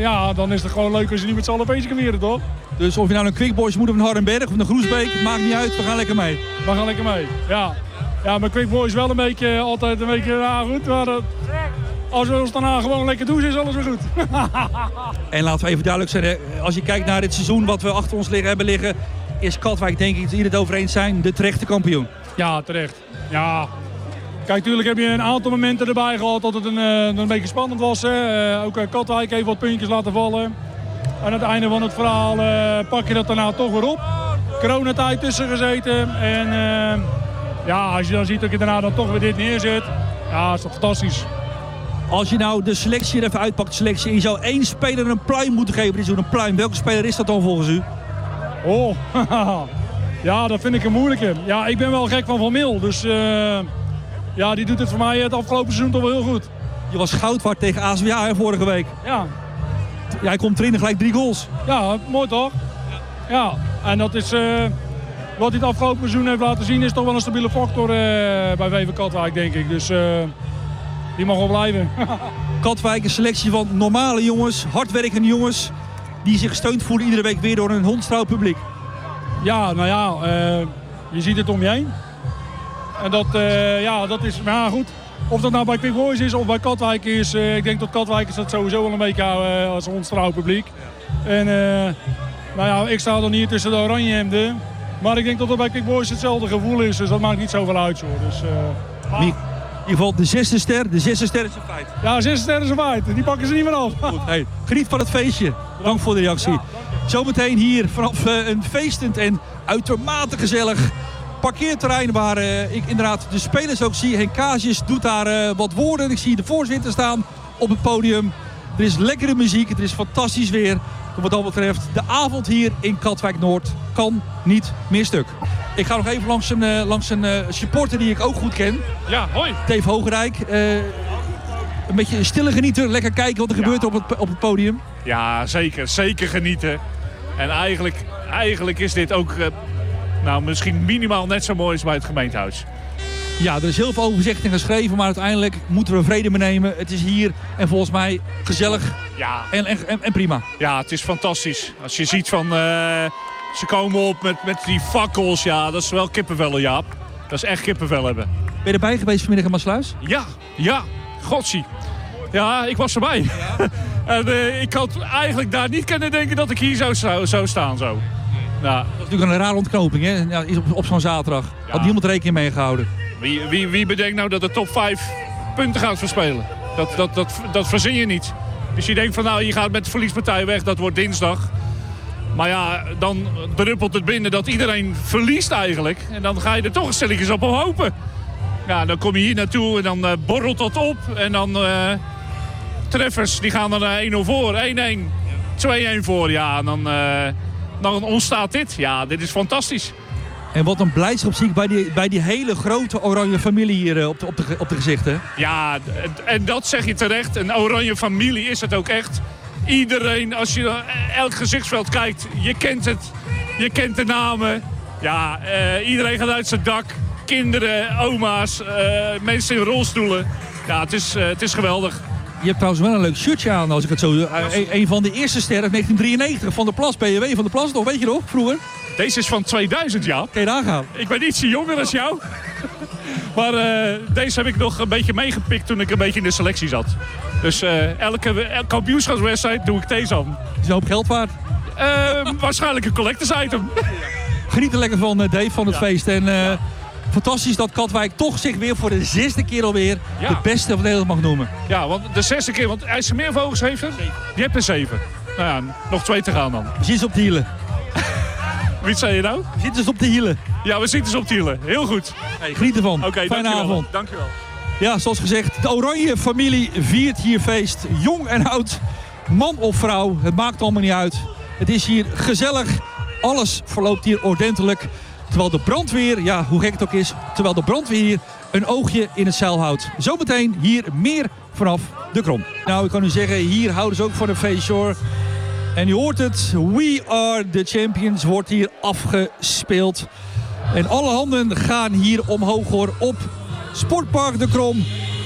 ja, dan is het gewoon leuk als je niet met z'n allen kan toch? Dus of je nou een Quick Boys moet of een Hardenberg of een Groesbeek, maakt niet uit. We gaan lekker mee. We gaan lekker mee, ja. Ja, maar Quick Boys wel een beetje, altijd een beetje, ja goed, maar als we ons daarna gewoon lekker douchen, is alles weer goed. en laten we even duidelijk zijn, als je kijkt naar dit seizoen wat we achter ons liggen, hebben liggen, is Katwijk denk ik dat iedereen het over eens zijn, de terechte kampioen. Ja, terecht. Ja. Kijk, natuurlijk heb je een aantal momenten erbij gehad dat het een, een beetje spannend was. Hè. Uh, ook Katwijk heeft wat puntjes laten vallen. En aan het einde van het verhaal uh, pak je dat daarna toch weer op. Coronatijd tussen gezeten. En uh, ja, als je dan ziet dat je daarna dan toch weer dit neerzet. Ja, is toch fantastisch. Als je nou de selectie er even uitpakt, selectie, en je zou één speler een pluim moeten geven, die zo'n een pluim. Welke speler is dat dan volgens u? Oh, ja, dat vind ik een moeilijke. Ja, ik ben wel gek van Van Mil, dus uh, ja, die doet het voor mij het afgelopen seizoen toch wel heel goed. Je was goud waard tegen ASWA vorige week. Ja, Jij komt erin en gelijk drie goals. Ja, mooi toch? Ja, en dat is... eh, wat hij het afgelopen seizoen heeft laten zien... is toch wel een stabiele factor eh, bij VV Katwijk, denk ik. Dus eh, die mag wel blijven. Katwijk, een selectie van normale jongens, hardwerkende jongens... die zich gesteund voelen iedere week weer door een hondstrouw publiek. Ja, nou ja, eh, je ziet het om je heen. En dat, eh, ja, dat is, maar ja, goed. Of dat nou bij Quick Boys is of bij Katwijk is. eh, ik denk dat Katwijk is dat sowieso wel een beetje als ons trouw publiek. En nou ja, ik sta dan hier tussen de oranje hemden. Maar ik denk dat dat bij Quick Boys hetzelfde gevoel is. Dus dat maakt niet zoveel uit, hoor. Dus, ieder geval de zesde ster. De zesde ster is een feit. ja, zes sterren is een feit. Die pakken ze niet meer af. Hey, geniet van het feestje. Dank voor de reactie. Zometeen hier vanaf eh, een feestend en uitermate gezellig parkeerterrein... waar eh, ik inderdaad de spelers ook zie. Henk Kaasjes doet daar eh, wat woorden. Ik zie de voorzitter staan op het podium. Er is lekkere muziek, er is fantastisch weer. Wat dat betreft, de avond hier in Katwijk-Noord kan niet meer stuk. Ik ga nog even langs een, eh, langs een eh, supporter die ik ook goed ken. Ja, hoi. Dave Hogerijk. Eh, een beetje een stille genieter. Lekker kijken wat er gebeurt op het, op het podium. Ja, zeker. Zeker genieten. En eigenlijk, eigenlijk is dit ook nou, misschien minimaal net zo mooi als bij het gemeentehuis. Ja, er is heel veel over gezegd en geschreven, maar uiteindelijk moeten we vrede nemen. Het is hier en volgens mij gezellig Ja. en, en, en, prima. Ja, het is fantastisch. Als je ziet van... eh, ze komen op met, met die fakkels. Ja, dat is wel kippenvel, Jaap. Dat is echt kippenvel hebben. Ben je erbij geweest vanmiddag in Maasluis? Ja, ja. Godsie. Ja, ik was erbij. en eh, ik had eigenlijk daar niet kunnen denken dat ik hier zou, zou, zou staan zo. Ja. Dat is natuurlijk een rare ontknoping, hè? Ja, op, op zo'n zaterdag. Had niemand rekening mee gehouden. Wie, wie, wie bedenkt nou dat de top 5 punten gaat verspelen? Dat, dat, dat, dat verzin je niet. Dus je denkt van nou, je gaat met de verliespartij weg, dat wordt dinsdag. Maar ja, dan druppelt het binnen dat iedereen verliest eigenlijk. En dan ga je er toch een stilletjes op hopen. Ja, dan kom je hier naartoe en dan eh, borrelt dat op. En dan eh, treffers, die gaan eh, 1-0 voor, 1-1, 2-1 voor. Ja, en dan, eh, dan ontstaat dit. Ja, dit is fantastisch. En wat een blijdschap zie ik bij die, bij die hele grote oranje familie hier eh, op de, op de, op de gezichten. Ja, en dat zeg je terecht. Een oranje familie is het ook echt. Iedereen, als je elk gezichtsveld kijkt, je kent het. Je kent de namen. Ja, eh, iedereen gaat uit zijn dak. Kinderen, oma's, eh, mensen in rolstoelen. Ja, het is, het is geweldig. Je hebt trouwens wel een leuk shirtje aan, als ik het zo... een, een van de eerste sterren 1993 van de Plas, BW van de Plas nog, weet je nog, vroeger? Deze is van 2000, ja. Kan je daar gaan? Ik ben ietsje jonger dan jou. Maar eh, deze heb ik nog een beetje meegepikt toen ik een beetje in de selectie zat. Dus eh, elke, elke kampioenschapswedstrijd doe ik deze aan. Is een hoop geld waard. Eh, waarschijnlijk een collectors item. Geniet er lekker van, Dave, van het Ja. feest. En fantastisch dat Katwijk toch zich weer voor de zesde keer alweer Ja. de beste van Nederland mag noemen. Ja, want de zesde keer, want IJsselmeervogels heeft er. Die hebt er zeven. Nou ja, nog twee te gaan dan. Zitten op de hielen. Wie zei je nou? We zitten dus op de hielen. Ja, we zitten dus op de hielen. Heel goed. Hey, geniet ervan. Oké, Fijne dankjewel. avond. Dankjewel. Ja, zoals gezegd, de Oranje familie viert hier feest. Jong en oud, man of vrouw, het maakt allemaal niet uit. Het is hier gezellig. Alles verloopt hier ordentelijk. Terwijl de brandweer, ja, hoe gek het ook is, terwijl de brandweer hier een oogje in het zeil houdt. Zometeen hier meer vanaf de krom. Nou, ik kan u zeggen, hier houden ze ook voor de feestje hoor. En u hoort het, We Are The Champions wordt hier afgespeeld. En alle handen gaan hier omhoog hoor op Sportpark de Krom.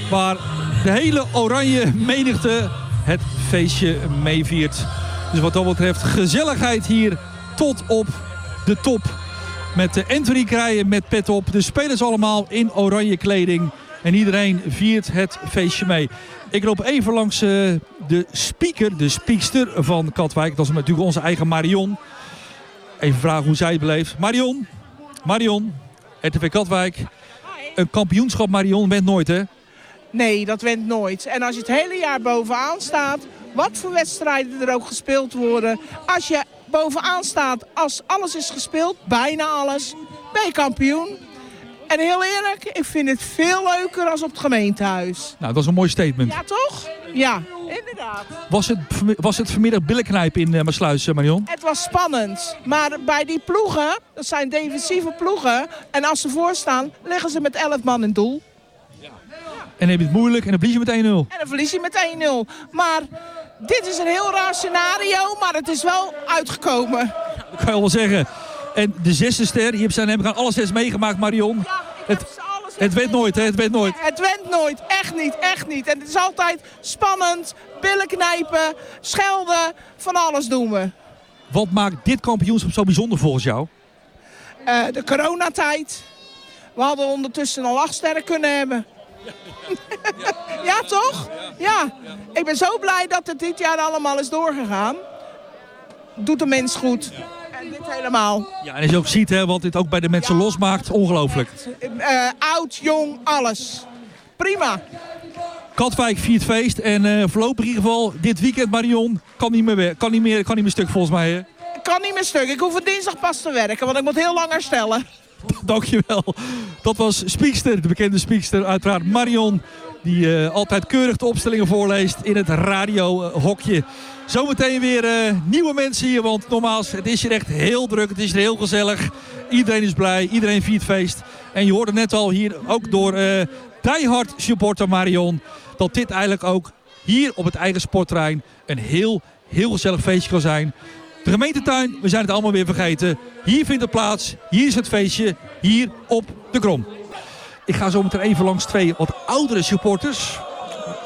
Waar de hele oranje menigte het feestje meeviert. Dus wat dat betreft gezelligheid hier tot op de top. Met de Anthony Krijen met pet op. De spelers allemaal in oranje kleding. En iedereen viert het feestje mee. Ik loop even langs eh, de speaker, de speakster van Katwijk. Dat is natuurlijk onze eigen Marion. Even vragen hoe zij het beleeft. Marion, Marion, RTV Katwijk. Een kampioenschap Marion went nooit hè? Nee, dat went nooit. En als je het hele jaar bovenaan staat, wat voor wedstrijden er ook gespeeld worden. Als je bovenaan staat, als alles is gespeeld, bijna alles, ben je kampioen. En heel eerlijk, ik vind het veel leuker als op het gemeentehuis. Nou, dat is een mooi statement. Ja, toch? Ja, inderdaad. Was het, was het vanmiddag billenknijpen in uh, Maasluis, Marion? Het was spannend. Maar bij die ploegen, dat zijn defensieve ploegen. En als ze voorstaan, liggen ze met 11 man in doel. En dan heb je het moeilijk en dan verlies je met 1-0. En dan verlies je met 1-0. Maar dit is een heel raar scenario, maar het is wel uitgekomen. Dat kan je wel zeggen. En de zesde ster, je hebt zijn hebben gaan alle zes meegemaakt, Marion. het, het weet nooit, hè? Het weet nooit. Het went nooit, echt niet, echt niet. En het is altijd spannend, billen knijpen, schelden, van alles doen we. Wat maakt dit kampioenschap zo bijzonder volgens jou? Eh, de coronatijd. We hadden ondertussen al acht sterren kunnen hebben. ja, toch? Ja. Ik ben zo blij dat het dit jaar allemaal is doorgegaan. Doet de mens goed. Dit helemaal. Ja, en als je ook ziet, hè, wat dit ook bij de mensen losmaakt, ongelooflijk. Eh, oud, jong, alles. Prima. Katwijk viert feest en eh, voorlopig in ieder geval dit weekend, Marion, kan niet meer, kan niet meer, kan niet meer stuk volgens mij. Hè? Kan niet meer stuk. Ik hoef het dinsdag pas te werken, want ik moet heel lang herstellen. Dankjewel. Dat was Spiekster, de bekende Spiekster, uiteraard Marion. Die eh, altijd keurig de opstellingen voorleest in het radiohokje. Zometeen weer eh, nieuwe mensen hier, want nogmaals, het is hier echt heel druk. Het is hier heel gezellig. Iedereen is blij, iedereen viert feest. En je hoorde net al hier ook door eh diehard supporter Marion... dat dit eigenlijk ook hier op het eigen sportterrein een heel, heel gezellig feestje kan zijn. De gemeentetuin, we zijn het allemaal weer vergeten. Hier vindt het plaats, hier is het feestje, hier op de Krom. Ik ga zo meteen even langs twee wat oudere supporters.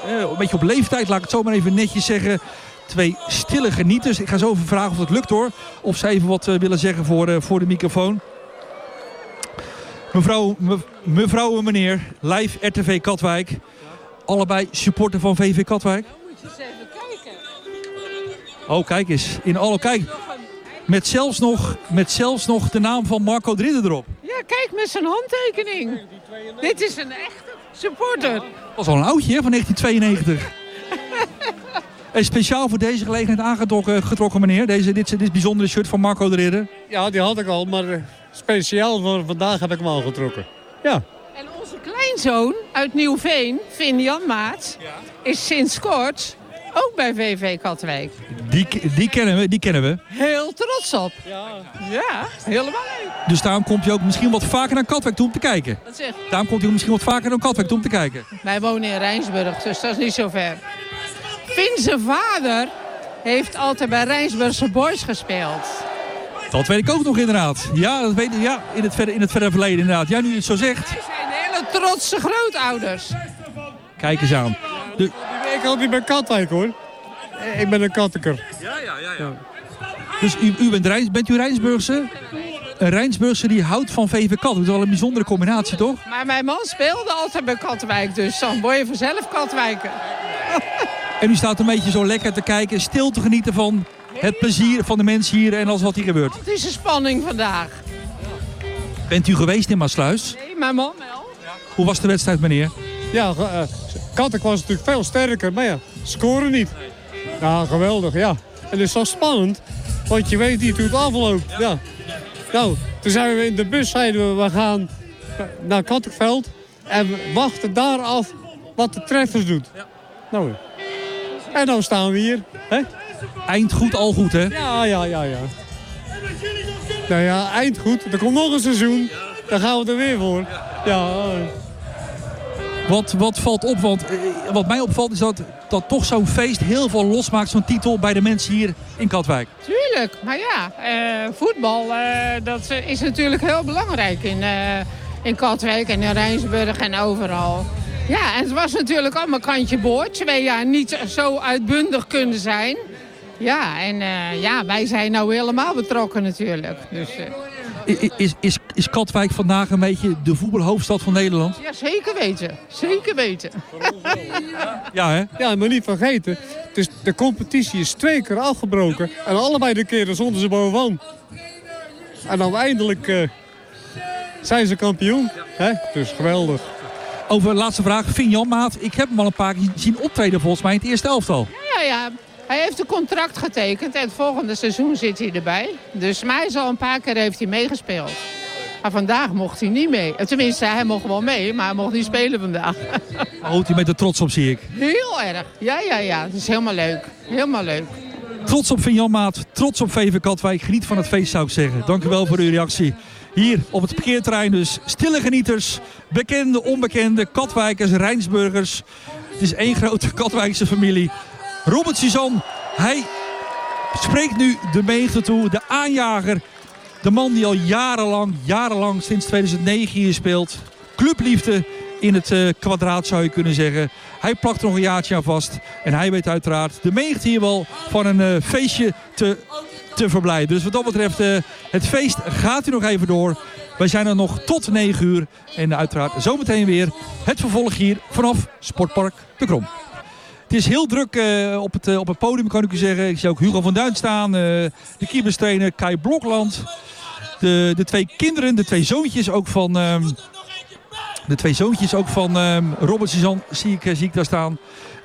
Eh, een beetje op leeftijd, laat ik het zo maar even netjes zeggen. Twee stille genieters. Ik ga zo even vragen of het lukt hoor. Of ze even wat eh, willen zeggen voor, eh, voor de microfoon. Mevrouw, me- mevrouw en meneer, live RTV Katwijk. Allebei supporter van VV Katwijk. Oh, kijk eens. In alle kijk. Met zelfs nog, met zelfs nog de naam van Marco de Ridder erop. Kijk met zijn handtekening. Dit is een echte supporter. Dat was al een oudje hè, van 1992. en speciaal voor deze gelegenheid aangetrokken getrokken, meneer. Deze, dit, dit bijzondere shirt van Marco de Ridder. Ja, die had ik al, maar eh, speciaal voor vandaag heb ik hem al getrokken. Ja. En onze kleinzoon uit Nieuwveen, Finn-Jan Maat, is sinds kort ook bij VV Katwijk. Die, die, kennen we, die kennen we. Heel trots op. Ja. Ja, helemaal leuk. Dus daarom komt hij ook misschien wat vaker naar Katwijk toe om te kijken. Dat zegt. Daarom komt hij ook misschien wat vaker naar Katwijk toe om te kijken. Wij wonen in Rijnsburg, dus dat is niet zo ver. Zijn vader heeft altijd bij Rijnsburgse Boys gespeeld. Dat weet ik ook nog inderdaad. Ja, dat weet, ja in, het verre, in het verre verleden inderdaad. Jij nu je het zo zegt. Wij zijn hele trotse grootouders. Kijk eens aan. De, Ik had niet bij Katwijk hoor. Eh, Ik ben een katteker. Ja, ja, ja. ja. Dus u, u bent, Rijns, bent u Rijnsburgse? Een Rijnsburgse die houdt van VV Kat. Dat is wel een bijzondere combinatie, toch? Maar mijn man speelde altijd bij Katwijk, dus dan word je vanzelf Katwijker. En u staat een beetje zo lekker te kijken, stil te genieten van het plezier van de mensen hier en alles wat hier gebeurt. Het is een spanning vandaag. Bent u geweest in Maasluis? Nee, mijn man wel. Hoe was de wedstrijd, meneer? Ja, Katwijk was natuurlijk veel sterker, maar ja, scoren niet. Ja, geweldig, ja. En het is zo spannend, want je weet niet hoe het afloopt. Ja. Nou, toen zijn we in de bus, zeiden we, we gaan naar Kattenveld en we wachten daar af wat de treffers doet. Nou, en dan staan we hier. Hè? Eind goed, al goed, hè? Ja, ja, ja, ja. Nou ja, eind goed. Er komt nog een seizoen. Dan gaan we er weer voor. Ja, Wat, valt op? Want eh, wat mij opvalt is dat, dat toch zo'n feest heel veel losmaakt, zo'n titel, bij de mensen hier in Katwijk. Tuurlijk, maar ja, eh, voetbal eh, dat is natuurlijk heel belangrijk in, in Katwijk en in Rijnsburg en overal. Ja, en het was natuurlijk allemaal kantje boord. Twee jaar niet zo uitbundig kunnen zijn. Ja, en ja, wij zijn nou helemaal betrokken natuurlijk. Dus, Is, is, is Katwijk vandaag een beetje de voetbalhoofdstad van Nederland? ja, zeker weten. Zeker weten. Ja, hè? Ja, maar niet vergeten. Dus de competitie is twee keer afgebroken. En allebei de keren stonden ze bovenaan. En dan eindelijk eh, zijn ze kampioen. Hè? Dus geweldig. Over de laatste vraag, Finn Janmaat. Ik heb hem al een paar keer zien optreden volgens mij in het eerste elftal. Ja, ja. Hij heeft een contract getekend en het volgende seizoen zit hij erbij. Dus hij is al een paar keer heeft hij meegespeeld. Maar vandaag mocht hij niet mee. Tenminste, hij mocht wel mee, maar hij mocht niet spelen vandaag. Houdt hij met de trots op, zie ik. Heel erg. Ja, ja, ja. Het is helemaal leuk. Helemaal leuk. Trots op Finn Janmaat, trots op VV Katwijk. Geniet van het feest zou ik zeggen. Dank u wel voor uw reactie. Hier op het parkeerterrein dus stille genieters, bekende, onbekende, Katwijkers, Rijnsburgers. Het is één grote Katwijkse familie. Robert Suzanne, hij spreekt nu de menigte toe. De aanjager. De man die al jarenlang, jarenlang sinds 2009 hier speelt. Clubliefde in het uh, kwadraat zou je kunnen zeggen. Hij plakt er nog een jaartje aan vast. En hij weet uiteraard de menigte hier wel van een uh, feestje te, te verblijden. Dus wat dat betreft, uh, het feest gaat u nog even door. Wij zijn er nog tot 9 uur. En uiteraard zometeen weer het vervolg hier vanaf Sportpark De Krom. Het is heel druk uh, op, het, uh, op het podium, kan ik u zeggen. Ik zie ook Hugo van Duin staan. Uh, de keeperstrainer Kai Blokland. De, de twee kinderen, de twee zoontjes ook van... Um, de twee zoontjes ook van um, Robert Suzanne zie ik, zie ik daar staan.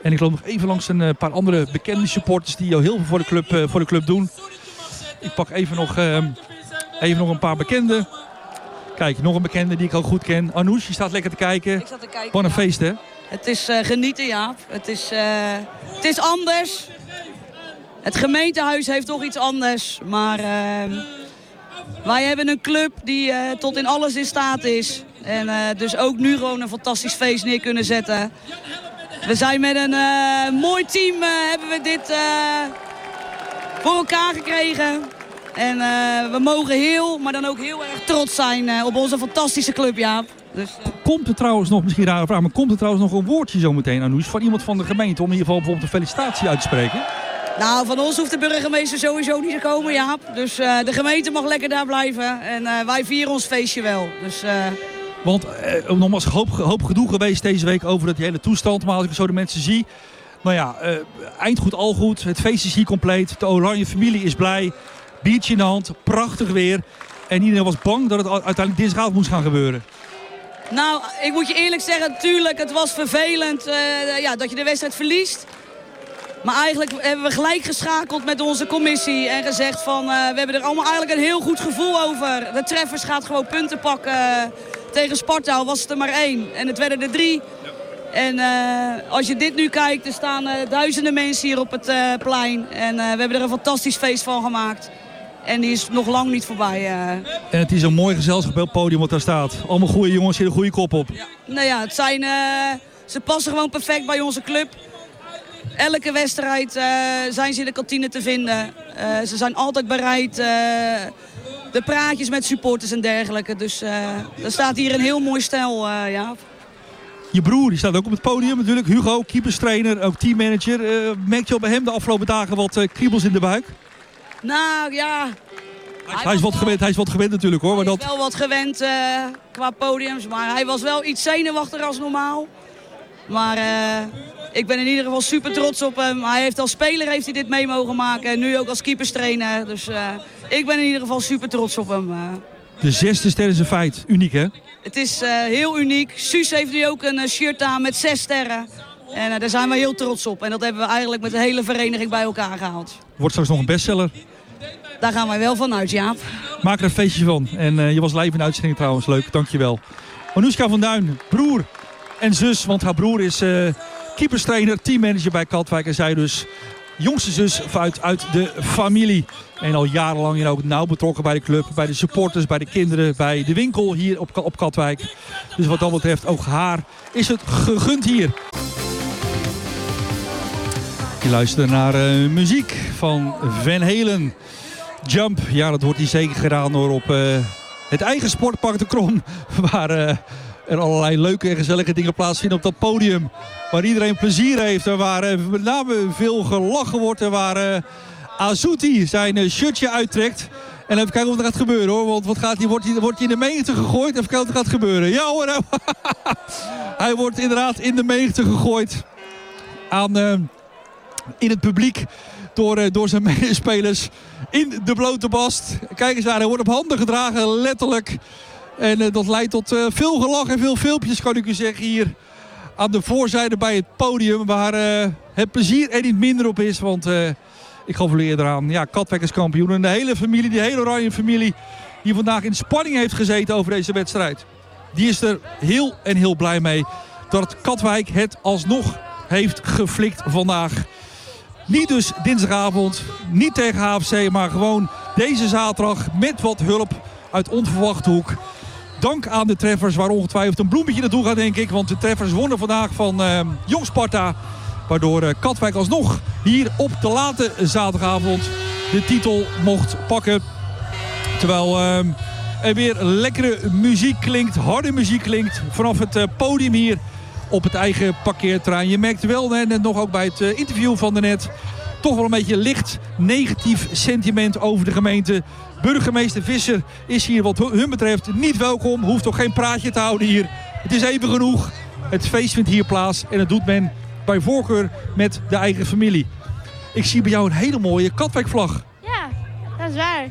En ik loop nog even langs een paar andere bekende supporters... die al heel veel voor de club, voor de club doen. Ik pak even nog, ehm, even nog een paar bekenden. Kijk, nog een bekende die ik ook goed ken. Anoush, je staat lekker te kijken. Ik zat te kijken. Wat een feest, hè? Het is uh, genieten, Jaap. Het is, uh, het is anders. Het gemeentehuis heeft toch iets anders. Maar uh, wij hebben een club die uh, tot in alles in staat is. En dus ook nu gewoon een fantastisch feest neer kunnen zetten. We zijn met een mooi team hebben we dit voor elkaar gekregen. En we mogen heel, maar dan ook heel erg trots zijn op onze fantastische club, Jaap. Dus, uh... Komt er trouwens nog, misschien een rare vraag, maar komt er trouwens nog een woordje zometeen, Anoush, van iemand van de gemeente om in ieder geval bijvoorbeeld een felicitatie uit te spreken? Nou, van ons hoeft de burgemeester sowieso niet te komen, Jaap. Dus de gemeente mag lekker daar blijven en wij vieren ons feestje wel. Dus, Want nogmaals, hoop, hoop gedoe geweest deze week over het hele toestand, maar als ik zo de mensen zie... Nou ja, eind goed, al goed. Het feest is hier compleet. De oranje familie is blij. Biertje in de hand, prachtig weer. En iedereen was bang dat het uiteindelijk dinsdagavond moest gaan gebeuren. Nou, ik moet je eerlijk zeggen, natuurlijk, het was vervelend uh, ja, dat je de wedstrijd verliest. Maar eigenlijk hebben we gelijk geschakeld met onze commissie en gezegd van... Uh, we hebben er allemaal eigenlijk een heel goed gevoel over. De Treffers gaat gewoon punten pakken. Tegen Sparta was het er maar één. En het werden er drie. En als je dit nu kijkt, er staan duizenden mensen hier op het plein. En we hebben er een fantastisch feest van gemaakt. En die is nog lang niet voorbij. En het is een mooi gezelschap op het podium wat daar staat. Allemaal goede jongens, hier een goede kop op. Ja. Nou ja, het zijn, ze passen gewoon perfect bij onze club. Elke wedstrijd zijn ze in de kantine te vinden. ze zijn altijd bereid. de praatjes met supporters en dergelijke. Dus er staat hier een heel mooi stel, ja. Je broer die staat ook op het podium natuurlijk. Hugo, keeperstrainer, ook teammanager. Merk je al bij hem de afgelopen dagen wat kriebels in de buik? Nou ja... Hij, hij, is wat gewend, hij is wat gewend natuurlijk hoor. Hij maar is dat... wel wat gewend uh, qua podiums. Maar hij was wel iets zenuwachtiger als normaal. Maar ik ben in ieder geval super trots op hem. Hij heeft als speler heeft hij dit mee mogen maken. En nu ook als keeperstrainer. Dus ik ben in ieder geval super trots op hem. De zesde ster is een feit. Uniek hè? Het is heel uniek. Suus heeft nu ook een shirt aan met zes sterren. En daar zijn we heel trots op. En dat hebben we eigenlijk met de hele vereniging bij elkaar gehaald. Wordt straks nog een bestseller. Daar gaan wij wel van uit, Jaap. Maak er een feestje van. En je was live in de uitzending trouwens. Leuk, dankjewel. Anoushka van Duin, broer en zus. Want haar broer is keeperstrainer, teammanager bij Katwijk. En zij dus jongste zus uit, uit de familie. En al jarenlang hier ook nauw betrokken bij de club, bij de supporters, bij de kinderen, bij de winkel hier op, Katwijk. Dus wat dat betreft, ook haar is het gegund hier. Je luistert naar uh, muziek van Van Halen. Jump, ja dat wordt hier zeker gedaan door op uh, het eigen sportpark de Krom. Waar uh, er allerlei leuke en gezellige dingen plaatsvinden op dat podium. Waar iedereen plezier heeft en waar met name veel gelachen wordt. En waar Azuti zijn shirtje uittrekt. En even kijken wat er gaat gebeuren hoor. Want wat gaat hij, wordt, hij, wordt hij in de menigte gegooid? Even kijken wat er gaat gebeuren. Ja hoor. hij wordt inderdaad in de menigte gegooid. Aan, in het publiek. Door, door zijn medespelers. In de blote bast. Kijk eens aan. Hij wordt op handen gedragen. Letterlijk. En uh, dat leidt tot veel gelach en veel filmpjes kan ik u zeggen hier. Aan de voorzijde bij het podium. Waar het plezier er niet minder op is. Want... Ik gaf eerder aan. Ja, Katwijk is kampioen. En de hele familie, die hele oranje familie... die vandaag in spanning heeft gezeten over deze wedstrijd. Die is er heel en heel blij mee. Dat Katwijk het alsnog heeft geflikt vandaag. Niet dus dinsdagavond, niet tegen HFC... maar gewoon deze zaterdag met wat hulp uit onverwachte hoek. Dank aan de treffers waar ongetwijfeld een bloemetje naartoe gaat, denk ik. Want de treffers wonnen vandaag van uh, Jong Sparta Waardoor eh, Katwijk alsnog hier op de late zaterdagavond de titel mocht pakken. Terwijl ehm, er weer lekkere muziek klinkt, harde muziek klinkt vanaf het eh, podium hier op het eigen parkeerterrein. Je merkt wel, hè, net nog ook bij het eh, interview van daarnet, toch wel een beetje licht negatief sentiment over de gemeente. Burgemeester Visser is hier wat hun betreft niet welkom. Hoeft toch geen praatje te houden hier. Het is even genoeg. Het feest vindt hier plaats en dat doet men bij voorkeur met de eigen familie. Ik zie bij jou een hele mooie Katwijkvlag. Ja, dat is waar.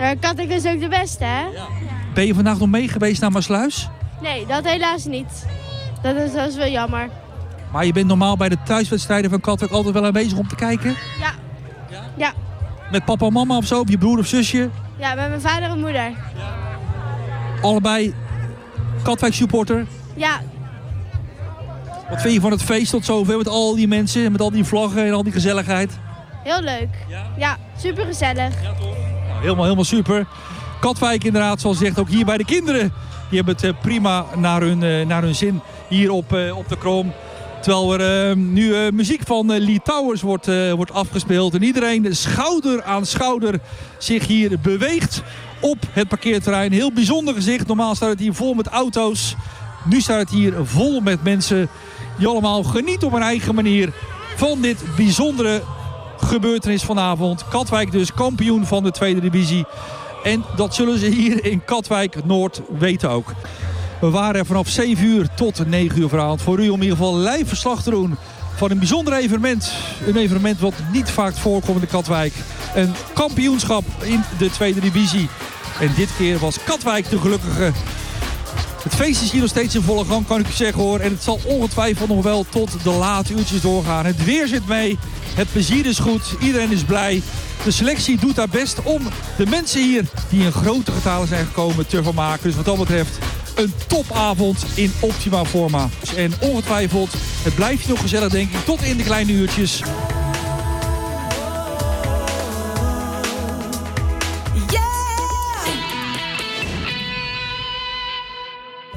Uh, Katwijk is ook de beste, hè? Ben je vandaag nog mee geweest naar Maasluis? Nee, dat helaas niet. Dat is, dat is wel jammer. Maar je bent normaal bij de thuiswedstrijden van Katwijk altijd wel aanwezig om te kijken? Ja. Ja, Met papa en mama of zo? Of je broer of zusje? ja met mijn vader en moeder. Allebei Katwijk supporter? Ja, Wat vind je van het feest tot zover met al die mensen en met al die vlaggen en al die gezelligheid? heel leuk. Ja, super gezellig. Helemaal, helemaal super. Katwijk inderdaad, zoals zegt, ook hier bij de kinderen. Die hebben het eh, prima naar hun, eh, naar hun zin hier op, eh, op de Krom. Terwijl er nu muziek van Lee Towers wordt, wordt afgespeeld. En iedereen schouder aan schouder zich hier beweegt op het parkeerterrein. Heel bijzonder gezicht. Normaal staat het hier vol met auto's. Nu staat het hier vol met mensen die allemaal genieten op hun eigen manier van dit bijzondere gebeurtenis vanavond. Katwijk dus kampioen van de tweede divisie. En dat zullen ze hier in Katwijk Noord weten ook. We waren er vanaf 7 uur tot 9 uur vanavond voor u om in ieder geval live verslag te doen van een bijzonder evenement. Een evenement wat niet vaak voorkomt in Katwijk. Een kampioenschap in de tweede divisie. En dit keer was Katwijk de gelukkige. Het feest is hier nog steeds in volle gang, kan ik u zeggen hoor. En het zal ongetwijfeld nog wel tot de late uurtjes doorgaan. Het weer zit mee, het plezier is goed, iedereen is blij. De selectie doet haar best om de mensen hier die in grote getalen zijn gekomen te vermaken. Dus wat dat betreft een topavond in optima forma. En ongetwijfeld, het blijft nog gezellig denk ik tot in de kleine uurtjes.